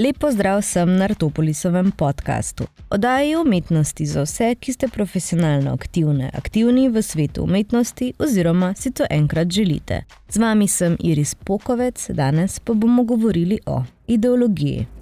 Lepo zdrav sem na Artopolisovem podkastu. Oddaji umetnosti za vse, ki ste profesionalno aktivne, aktivni v svetu umetnosti oziroma si to enkrat želite. Z vami sem Iris Pokovec, danes pa bomo govorili o ideologiji.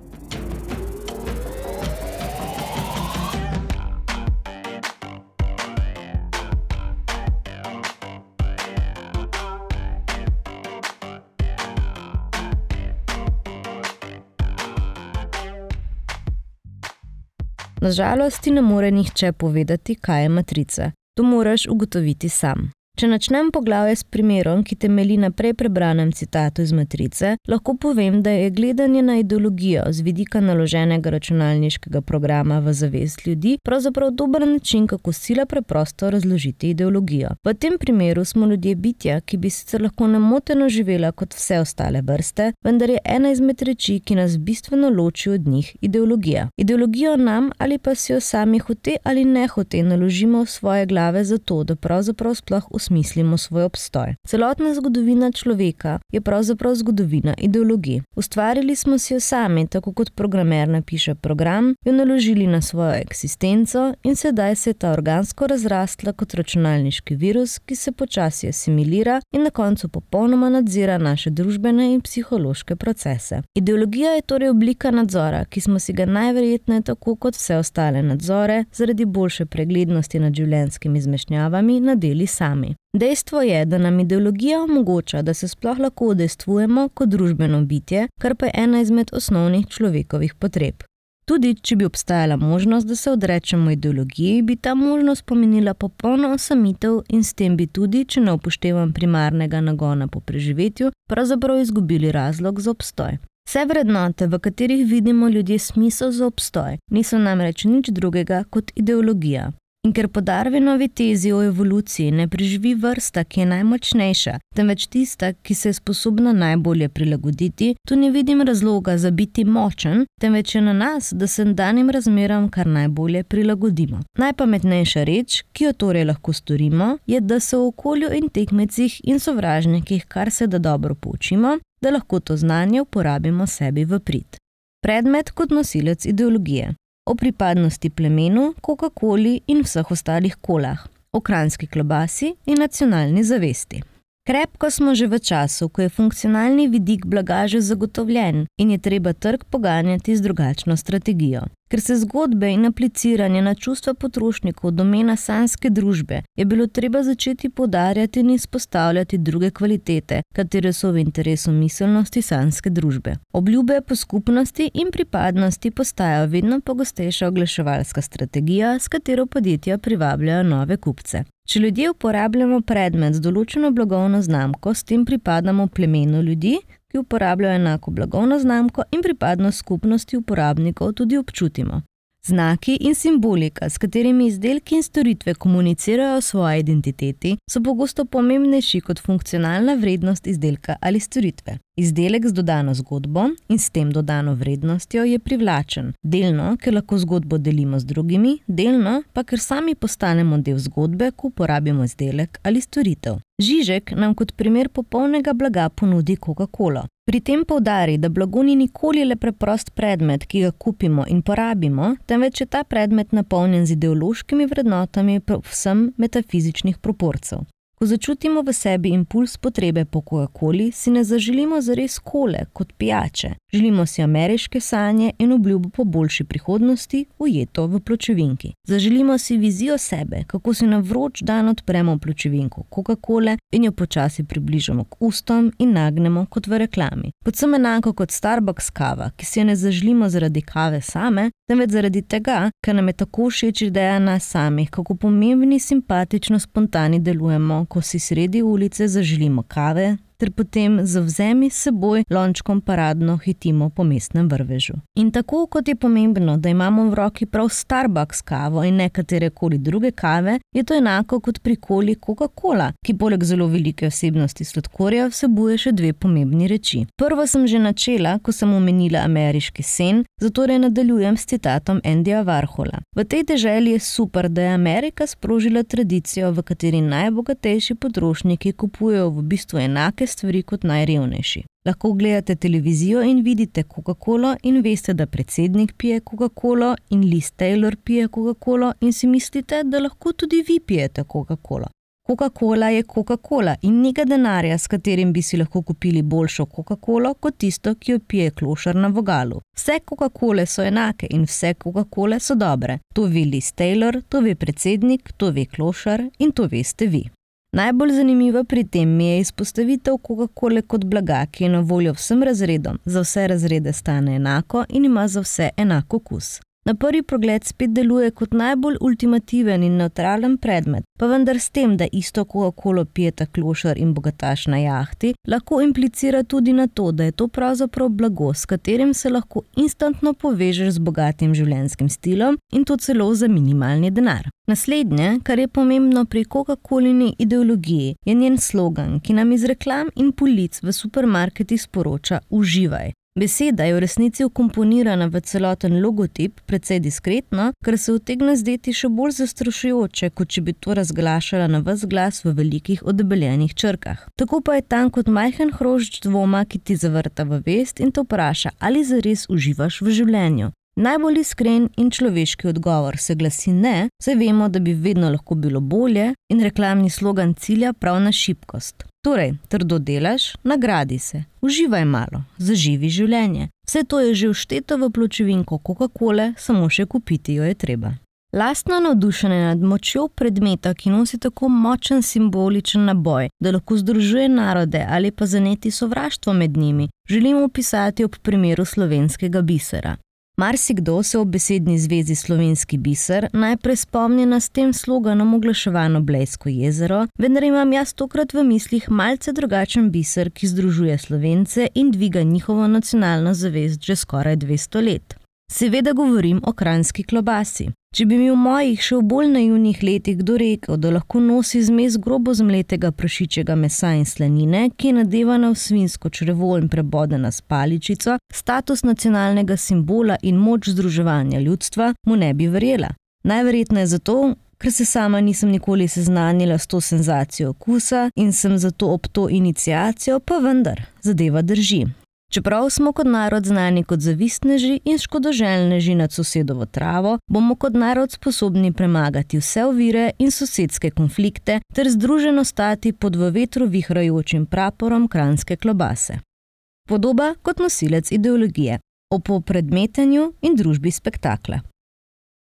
Nažalost, ti ne more nihče povedati, kaj je matrica. To moraš ugotoviti sam. Če načnem poglavje s primerom, ki temelji na prej prebranem citatu iz Matrice, lahko povem, da je gledanje na ideologijo z vidika naloženega računalniškega programa v zavest ljudi pravzaprav dober način, kako sila preprosto razložiti ideologijo. V tem primeru smo ljudje bitja, ki bi sicer lahko nemoteno živela kot vse ostale vrste, vendar je ena izmed reči, ki nas bistveno loči od njih, ideologija. Ideologijo nam ali pa si jo sami hote ali ne hote naložimo v svoje glave zato, da pravzaprav sploh usmerimo osmislimo svoj obstoj. Celotna zgodovina človeka je pravzaprav zgodovina ideologij. Ustvarili smo si jo sami, tako kot programer napiše program, jo naložili na svojo eksistenco in sedaj se je ta organsko razrastla kot računalniški virus, ki se počasi asimilira in na koncu popolnoma nadzira naše družbene in psihološke procese. Ideologija je torej oblika nadzora, ki smo si ga najverjetneje tako kot vse ostale nadzore, zaradi boljše preglednosti nad življenjskimi izmešnjavami nadeli sami. Dejstvo je, da nam ideologija omogoča, da se sploh lahko udejstvujemo kot družbeno bitje, kar pa je ena izmed osnovnih človekovih potreb. Tudi, če bi obstajala možnost, da se odrečemo ideologiji, bi ta možnost pomenila popolno osamitev in s tem bi tudi, če ne upoštevam primarnega nagona po preživetju, pravzaprav izgubili razlog za obstoj. Vse vrednote, v katerih vidimo ljudje smisel za obstoj, niso namreč nič drugega kot ideologija. In ker po Darwinovi tezi o evoluciji ne preživi vrsta, ki je najmočnejša, temveč tista, ki se je sposobna najbolje prilagoditi, tu ne vidim razloga za biti močen, temveč je na nas, da se danim razmeram kar najbolje prilagodimo. Najpametnejša reč, ki jo torej lahko storimo, je, da se v okolju in tekmecih in sovražnikih kar se da dobro poučimo, da lahko to znanje uporabimo sebi v prid. Predmet kot nosilec ideologije o pripadnosti plemenu, Coca-Coli in vseh ostalih kolah, o kranski klobasi in nacionalni zavesti. Krepko smo že v času, ko je funkcionalni vidik blaga že zagotovljen in je treba trg poganjati z drugačno strategijo. Ker se zgodbe in apliciranje na čustva potrošnikov domena sanske družbe, je bilo treba začeti podarjati in izpostavljati druge kvalitete, katere so v interesu miselnosti sanske družbe. Obljube po skupnosti in pripadnosti postajajo vedno pogostejša oglaševalska strategija, s katero podjetja privabljajo nove kupce. Če ljudje uporabljamo predmet z določeno blagovno znamko, s tem pripadamo plemenu ljudi, ki uporabljajo enako blagovno znamko in pripadnost skupnosti uporabnikov tudi občutimo. Znaki in simbolika, s katerimi izdelki in storitve komunicirajo o svoji identiteti, so pogosto pomembnejši kot funkcionalna vrednost izdelka ali storitve. Izdelek z dodano zgodbo in s tem dodano vrednostjo je privlačen, delno, ker lahko zgodbo delimo z drugimi, delno pa, ker sami postanemo del zgodbe, ko uporabimo izdelek ali storitev. Žižek nam kot primer popolnega blaga ponudi Coca-Cola. Pri tem poudari, da blago ni nikoli le preprost predmet, ki ga kupimo in porabimo, temveč je ta predmet napolnjen z ideološkimi vrednotami, predvsem metafizičnih proporcev. Ko začutimo v sebi impuls potrebe po Coca-Coli, si ne zaželimo zares kole kot pijače. Želimo si ameriške sanje in obljubo po boljši prihodnosti, ujeto v pločevinki. Zaželimo si vizijo sebe, kako si na vroč dan odpremo pločevinko Coca-Cole in jo počasi približamo k ustom in nagnemo kot v reklami. Podsem enako kot Starbucks kava, ki si jo ne zaželimo zaradi kave same, temveč zaradi tega, ker nam je tako všeč ideja nas samih, kako pomembni, simpatično, spontani delujemo, ko si sredi ulice zaželimo kave, ter potem z vzemi seboj lončkom paradno hitimo po mestnem vrvežu. In tako kot je pomembno, da imamo v roki prav Starbucks kavo in nekatere koli druge kave, je to enako kot pri koli Coca-Cola, ki poleg zelo velike osebnosti sladkorja vsebuje še dve pomembni reči. Prvo sem že načela, ko sem omenila ameriški sen, zato re nadaljujem s citatom Andyja Warhola. V tej deželi je super, da je Amerika sprožila tradicijo, v kateri najbogatejši potrošniki kupujejo v bistvu enake stvari kot najrevnejši. Lahko gledate televizijo in vidite Coca-Colo in veste, da predsednik pije Coca-Colo in Liz Taylor pije Coca-Colo in si mislite, da lahko tudi vi pijete Coca-Colo. Coca-Cola je Coca-Cola in nekaj denarja, s katerim bi si lahko kupili boljšo Coca-Colo kot tisto, ki jo pije klošar na vogalu. Vse Coca-Cole so enake in vse Coca-Cole so dobre. To ve Liz Taylor, to ve predsednik, to ve klošar in to veste vi. Najbolj zanimiva pri tem je izpostavitev Coca-Cole kot blaga, ki je na voljo vsem razredom, za vse razrede stane enako in ima za vse enako okus. Na prvi pogled spet deluje kot najbolj ultimativen in neutralen predmet, pa vendar s tem, da isto Coca-Colo pijeta klošar in bogataš na jahti, lahko implicira tudi na to, da je to pravzaprav blago, s katerim se lahko instantno povežeš z bogatim življenjskim stilom in to celo za minimalni denar. Naslednje, kar je pomembno pri Coca-Colini ideologiji, je njen slogan, ki nam iz reklam in polic v supermarketih sporoča: Uživaj. Beseda je v resnici ukomponirana v celoten logotip, precej diskretno, kar se utegne zdeti še bolj zastrašujoče, kot če bi to razglašala na vse glas v velikih odebeljenih črkah. Tako pa je tam kot majhen hrošč dvoma, ki ti zavrta v vest in te vpraša, ali zares uživaš v življenju. Najbolj iskren in človeški odgovor se glasi ne, saj vemo, da bi vedno lahko bilo bolje, in reklamni slogan cilja prav na šibkost. Torej, trdo delaš, nagradi se, uživaj malo, zaživi življenje. Vse to je že všteto v pločevinko Coca-Cola, samo še kupiti jo je treba. Lastno navdušenje nad močjo predmeta, ki nosi tako močen simboličen naboj, da lahko združuje narode ali pa zaneti sovraštvo med njimi, želimo opisati ob primeru slovenskega bisera. Marsikdo se ob besedni zvezi slovenski biser najprej spomni na s tem sloganom oglaševano Blejsko jezero, vendar imam jaz tokrat v mislih malce drugačen biser, ki združuje slovence in dviga njihovo nacionalno zavest že skoraj 200 let. Seveda govorim o kranski klobasi. Če bi mi v mojih še v bolj naivnih letih kdo rekel, da lahko nosi zmes grobo zmletega prašičjega mesa in slanine, ki je nadevana v svinsko črevo in prebodena s paličico, status nacionalnega simbola in moč združevanja ljudstva, mu ne bi verjela. Najverjetneje zato, ker se sama nisem nikoli seznanila s to senzacijo okusa in sem zato ob to inicijacijo, pa vendar, zadeva drži. Čeprav smo kot narod znani kot zavistneži in škodoželjneži nad sosedovo travo, bomo kot narod sposobni premagati vse ovire in sosedske konflikte ter združeno stati pod v vetru vihrajočim praporom kranske klobase. Podoba kot nosilec ideologije, o popredmetenju in družbi spektakla.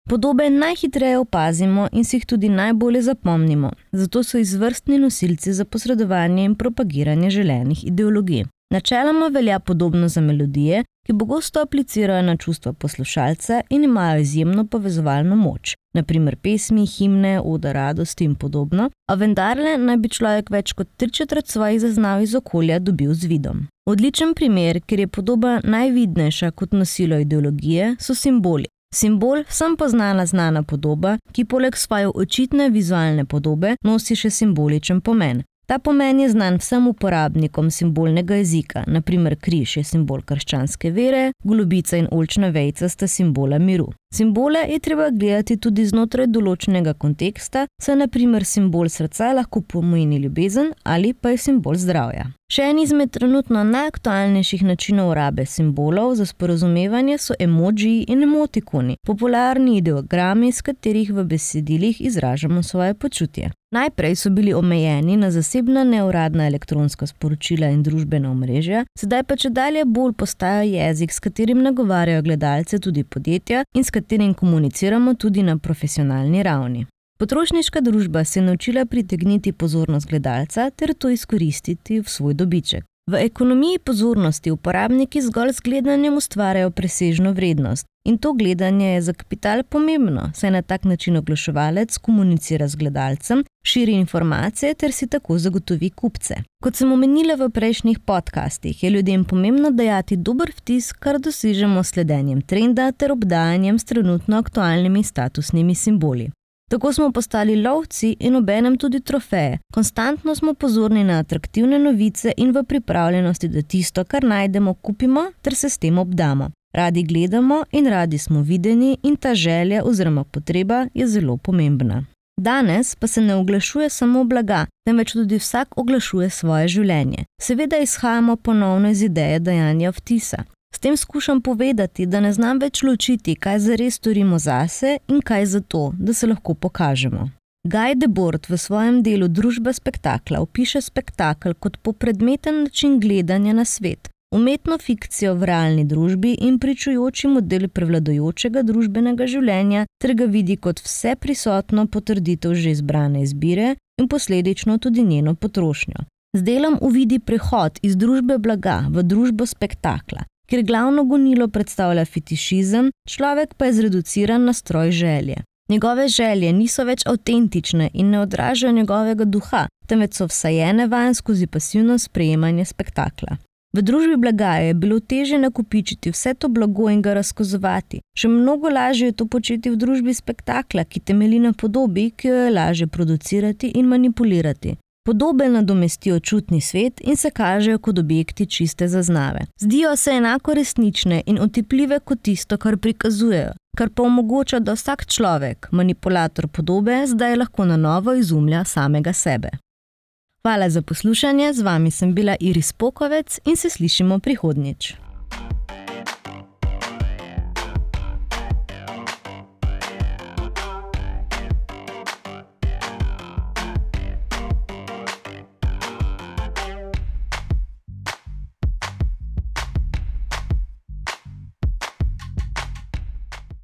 Podobe najhitreje opazimo in si jih tudi najbolje zapomnimo, zato so izvrstni nosilci za posredovanje in propagiranje želenih ideologij. Načeloma velja podobno za melodije, ki pogosto aplicirajo na čustva poslušalca in imajo izjemno povezovalno moč, naprimer pesmi, himne, oda radosti in podobno, a vendarle naj bi človek več kot tri četrt svojih zaznav iz okolja dobil z vidom. Odličen primer, ker je podoba najvidnejša kot nosilo ideologije, so simboli. Simbol, sem poznana znana podoba, ki poleg svoje očitne vizualne podobe nosi še simboličen pomen, Ta pomen je znan vsem uporabnikom simbolnega jezika, naprimer križ je simbol krščanske vere, golobica in olčna vejca sta simbola miru. Simbole je treba gledati tudi znotraj določenega konteksta, saj naprimer simbol srca lahko pomeni ljubezen ali pa je simbol zdravja. Še en izmed trenutno najaktualnejših načinov rabe simbolov za sporozumevanje so emoji in emotikoni, popularni ideogrami, s katerih v besedilih izražamo svoje počutje. Najprej so bili omejeni na zasebna neuradna elektronska sporočila in družbena omrežja, sedaj pa če dalje bolj postaja jezik, s katerim nagovarjajo gledalce tudi podjetja in s katerim komuniciramo tudi na profesionalni ravni. Potrošniška družba se je naučila pritegniti pozornost gledalca ter to izkoristiti v svoj dobiček. V ekonomiji pozornosti uporabniki zgolj z gledanjem ustvarjajo presežno vrednost. In to gledanje je za kapital pomembno, saj na tak način oglaševalec komunicira z gledalcem, širi informacije ter si tako zagotovi kupce. Kot sem omenila v prejšnjih podcastih, je ljudem pomembno dajati dober vtis, kar dosežemo s sledenjem trenda ter obdajanjem s trenutno aktualnimi statusnimi simboli. Tako smo postali lovci in obenem tudi trofeje. Konstantno smo pozorni na atraktivne novice in v pripravljenosti, da tisto, kar najdemo, kupimo ter se s tem obdamo. Radi gledamo in radi smo videni, in ta želja oziroma potreba je zelo pomembna. Danes pa se ne oglašuje samo blaga, temveč tudi vsak oglašuje svoje življenje. Seveda izhajamo ponovno iz ideje dajanja vtisa. S tem skušam povedati, da ne znam več ločiti, kaj zares storimo zase in kaj zato, da se lahko pokažemo. Guy Debord v svojem delu Družba spektakla opiše spektakel kot popredmeten način gledanja na svet, umetno fikcijo v realni družbi in pričujoči model prevladojočega družbenega življenja, ter ga vidi kot vse prisotno potrditev že izbrane izbire in posledično tudi njeno potrošnjo. Z delom uvidi prehod iz družbe blaga v družbo spektakla, kjer glavno gonilo predstavlja fetišizem, človek pa je zreduciran na stroj želje. Njegove želje niso več avtentične in ne odražajo njegovega duha, temveč so vsajene vanj skozi pasivno sprejemanje spektakla. V družbi blaga je bilo teže nakupičiti vse to blago in ga razkozovati, še mnogo lažje je to početi v družbi spektakla, ki temelji na podobi, ki jo je lažje producirati in manipulirati. Podobe nadomestijo čutni svet in se kažejo kot objekti čiste zaznave. Zdijo se enako resnične in otipljive kot tisto, kar prikazujejo, kar pa omogoča, da vsak človek, manipulator podobe, zdaj lahko na novo izumlja samega sebe. Hvala za poslušanje, z vami sem bila Iris Pokovec in se slišimo prihodnjič.